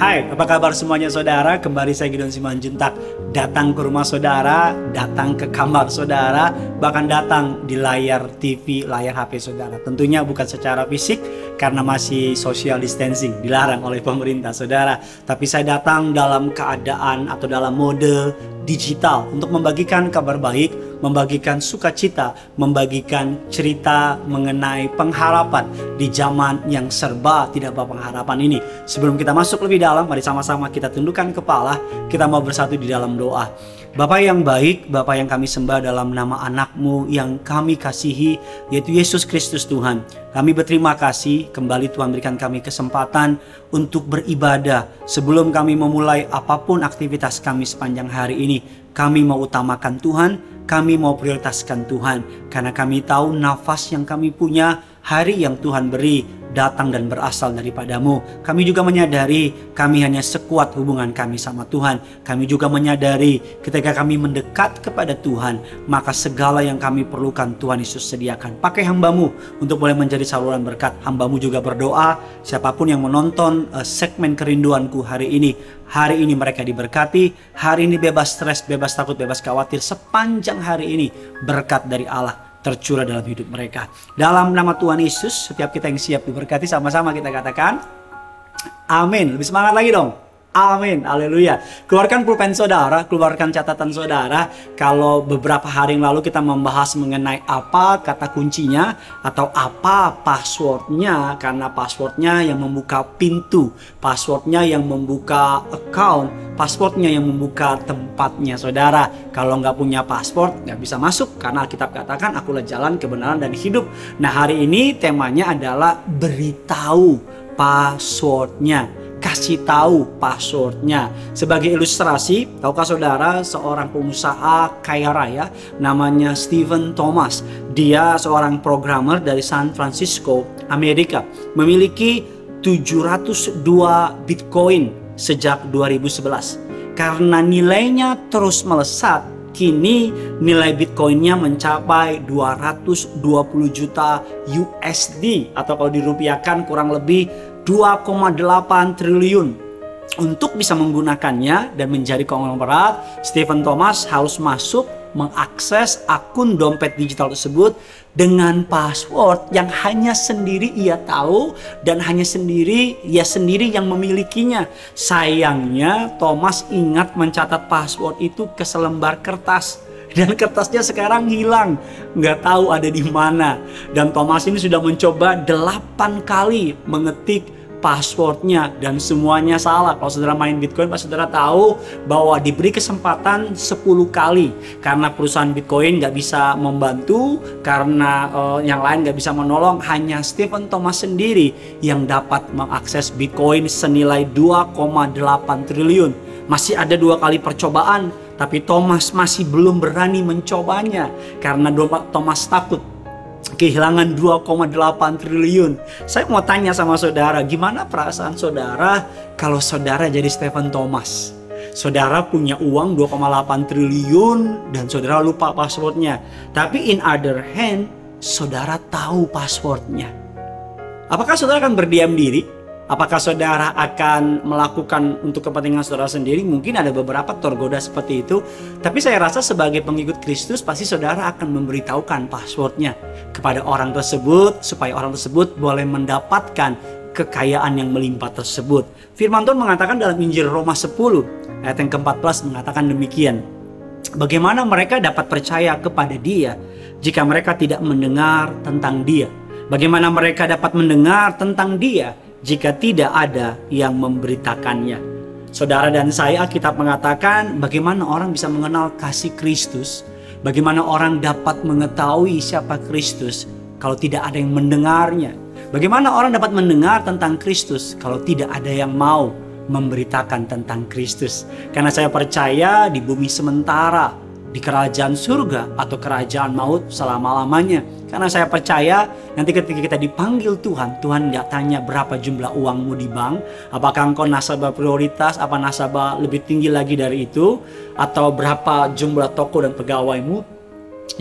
Hai, apa kabar semuanya saudara? Kembali saya Gideon Simanjuntak datang ke rumah saudara, datang ke kamar saudara, bahkan datang di layar TV, layar HP saudara. Tentunya bukan secara fisik karena masih social distancing, dilarang oleh pemerintah saudara. Tapi saya datang dalam keadaan atau dalam mode digital untuk membagikan kabar baik membagikan sukacita, membagikan cerita mengenai pengharapan di zaman yang serba tidak berpengharapan ini. Sebelum kita masuk lebih dalam, mari sama-sama kita tundukkan kepala, kita mau bersatu di dalam doa. Bapak yang baik, Bapak yang kami sembah dalam nama anakmu yang kami kasihi, yaitu Yesus Kristus Tuhan. Kami berterima kasih kembali Tuhan berikan kami kesempatan untuk beribadah sebelum kami memulai apa pun aktivitas kami sepanjang hari ini. Kami mau utamakan Tuhan, kami mau prioritaskan Tuhan karena kami tahu nafas yang kami punya, hari yang Tuhan beri datang dan berasal daripadamu. Kami juga menyadari kami hanya sekuat hubungan kami sama Tuhan. Kami juga menyadari ketika kami mendekat kepada Tuhan, maka segala yang kami perlukan Tuhan Yesus sediakan. Pakai hambamu untuk boleh menjadi saluran berkat. Hambamu juga berdoa, siapa pun yang menonton uh, segmen kerinduanku hari ini, hari ini mereka diberkati, hari ini bebas stres, bebas takut, bebas khawatir sepanjang hari ini berkat dari Allah tercurah dalam hidup mereka. Dalam nama Tuhan Yesus, setiap kita yang siap diberkati sama-sama kita katakan amin. Lebih semangat lagi dong. Amin, haleluya. Keluarkan pulpen saudara, keluarkan catatan saudara. Kalau beberapa hari yang lalu kita membahas mengenai apa kata kuncinya atau apa passwordnya, karena passwordnya yang membuka pintu, passwordnya yang membuka account, passwordnya yang membuka tempatnya saudara. Kalau nggak punya password nggak bisa masuk karena Alkitab katakan akulah jalan kebenaran dan hidup. Nah hari ini temanya adalah beritahu passwordnya kasih tahu passwordnya. Sebagai ilustrasi, tahukah saudara seorang pengusaha kaya raya namanya Stephen Thomas. Dia seorang programmer dari San Francisco, Amerika. Memiliki 702 Bitcoin sejak 2011. Karena nilainya terus melesat, kini nilai Bitcoinnya mencapai 220 juta USD atau kalau dirupiahkan kurang lebih 2,8 triliun. Untuk bisa menggunakannya dan menjadi konglomerat, Stephen Thomas harus masuk mengakses akun dompet digital tersebut dengan password yang hanya sendiri ia tahu dan hanya sendiri ia sendiri yang memilikinya. Sayangnya Thomas ingat mencatat password itu ke selembar kertas dan kertasnya sekarang hilang nggak tahu ada di mana dan Thomas ini sudah mencoba delapan kali mengetik passwordnya dan semuanya salah. Kalau saudara main Bitcoin, pasti saudara tahu bahwa diberi kesempatan 10 kali karena perusahaan Bitcoin nggak bisa membantu, karena uh, yang lain nggak bisa menolong. Hanya Stephen Thomas sendiri yang dapat mengakses Bitcoin senilai 2,8 triliun. Masih ada dua kali percobaan, tapi Thomas masih belum berani mencobanya karena Thomas takut kehilangan 2,8 triliun. Saya mau tanya sama saudara, gimana perasaan saudara kalau saudara jadi Stephen Thomas? Saudara punya uang 2,8 triliun dan saudara lupa passwordnya. Tapi in other hand, saudara tahu passwordnya. Apakah saudara akan berdiam diri? Apakah saudara akan melakukan untuk kepentingan saudara sendiri? Mungkin ada beberapa tergoda seperti itu. Tapi saya rasa sebagai pengikut Kristus pasti saudara akan memberitahukan passwordnya kepada orang tersebut supaya orang tersebut boleh mendapatkan kekayaan yang melimpah tersebut. Firman Tuhan mengatakan dalam Injil Roma 10 ayat yang ke-14 mengatakan demikian. Bagaimana mereka dapat percaya kepada dia jika mereka tidak mendengar tentang dia? Bagaimana mereka dapat mendengar tentang dia jika tidak ada yang memberitakannya. Saudara dan saya Alkitab mengatakan bagaimana orang bisa mengenal kasih Kristus, bagaimana orang dapat mengetahui siapa Kristus kalau tidak ada yang mendengarnya. Bagaimana orang dapat mendengar tentang Kristus kalau tidak ada yang mau memberitakan tentang Kristus. Karena saya percaya di bumi sementara di kerajaan surga atau kerajaan maut selama-lamanya. Karena saya percaya nanti ketika kita dipanggil Tuhan, Tuhan nggak tanya berapa jumlah uangmu di bank, apakah engkau nasabah prioritas, apa nasabah lebih tinggi lagi dari itu, atau berapa jumlah toko dan pegawaimu.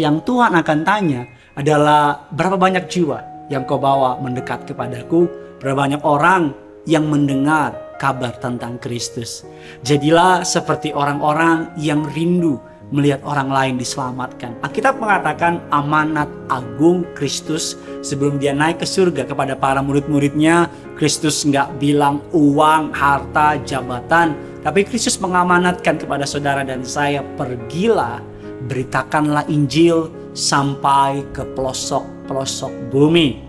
Yang Tuhan akan tanya adalah berapa banyak jiwa yang kau bawa mendekat kepadaku, berapa banyak orang yang mendengar kabar tentang Kristus. Jadilah seperti orang-orang yang rindu melihat orang lain diselamatkan. Alkitab mengatakan amanat agung Kristus sebelum dia naik ke surga kepada para murid-muridnya. Kristus nggak bilang uang, harta, jabatan. Tapi Kristus mengamanatkan kepada saudara dan saya, pergilah, beritakanlah Injil sampai ke pelosok-pelosok bumi.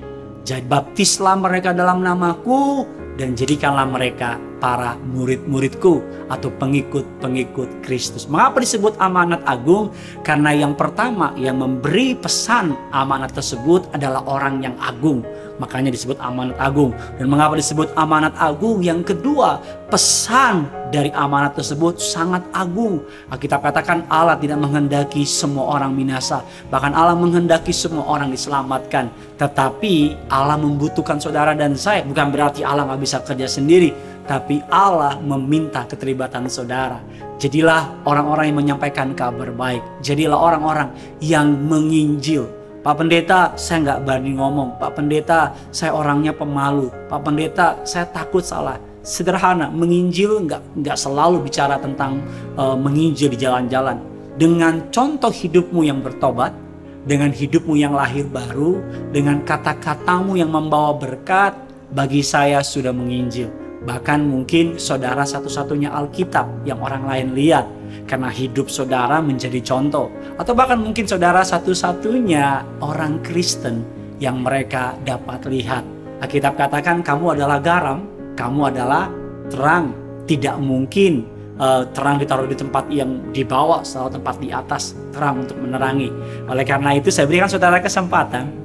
Jadi baptislah mereka dalam namaku dan jadikanlah mereka para murid-muridku atau pengikut-pengikut Kristus. Mengapa disebut amanat agung? Karena yang pertama yang memberi pesan amanat tersebut adalah orang yang agung. Makanya disebut amanat agung. Dan mengapa disebut amanat agung? Yang kedua, pesan dari amanat tersebut sangat agung. Kita katakan Allah tidak menghendaki semua orang binasa. Bahkan Allah menghendaki semua orang diselamatkan. Tetapi Allah membutuhkan saudara dan saya. Bukan berarti Allah nggak bisa kerja sendiri. Tapi Allah meminta keterlibatan saudara. Jadilah orang-orang yang menyampaikan kabar baik. Jadilah orang-orang yang menginjil Pak Pendeta, saya nggak berani ngomong. Pak Pendeta, saya orangnya pemalu. Pak Pendeta, saya takut salah. Sederhana, menginjil nggak nggak selalu bicara tentang uh, menginjil di jalan-jalan. Dengan contoh hidupmu yang bertobat, dengan hidupmu yang lahir baru, dengan kata-katamu yang membawa berkat, bagi saya sudah menginjil. Bahkan mungkin saudara satu-satunya Alkitab yang orang lain lihat karena hidup saudara menjadi contoh. Atau bahkan mungkin saudara satu-satunya orang Kristen yang mereka dapat lihat. Alkitab katakan kamu adalah garam, kamu adalah terang. Tidak mungkin uh, terang ditaruh di tempat yang di bawah, selalu tempat di atas, terang untuk menerangi. Oleh karena itu saya berikan saudara kesempatan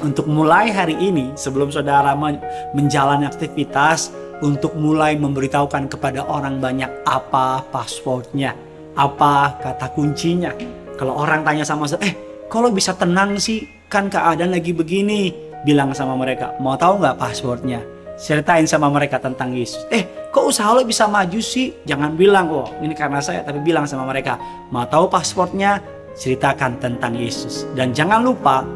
untuk mulai hari ini sebelum saudara menjalani aktivitas untuk mulai memberitahukan kepada orang banyak apa passwordnya, apa kata kuncinya. Kalau orang tanya sama saya, eh kalau bisa tenang sih, kan keadaan lagi begini, bilang sama mereka, mau tahu nggak passwordnya? Ceritain sama mereka tentang Yesus. Eh, kok usaha lo bisa maju sih? Jangan bilang, oh ini karena saya, tapi bilang sama mereka, mau tahu passwordnya? Ceritakan tentang Yesus. Dan jangan lupa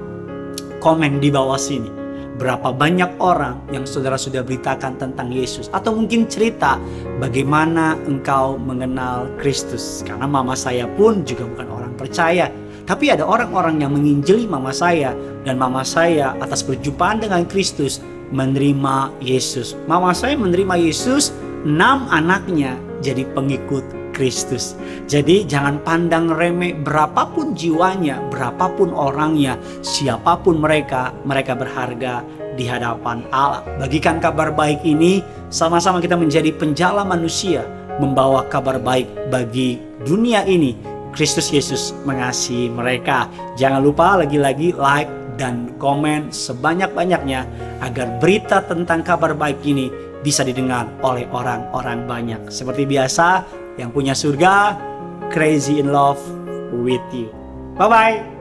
komen di bawah sini berapa banyak orang yang saudara sudah beritakan tentang Yesus. Atau mungkin cerita bagaimana engkau mengenal Kristus. Karena mama saya pun juga bukan orang percaya. Tapi ada orang-orang yang menginjili mama saya. Dan mama saya atas perjumpaan dengan Kristus menerima Yesus. Mama saya menerima Yesus enam anaknya jadi pengikut Kristus. Jadi jangan pandang remeh berapapun jiwanya, berapapun orangnya, siapa pun mereka, mereka berharga di hadapan Allah. Bagikan kabar baik ini, sama-sama kita menjadi penjala manusia, membawa kabar baik bagi dunia ini. Kristus Yesus mengasihi mereka. Jangan lupa lagi-lagi like dan komen sebanyak-banyaknya agar berita tentang kabar baik ini bisa didengar oleh orang-orang banyak. Seperti biasa, yang punya surga, crazy in love with you. Bye bye.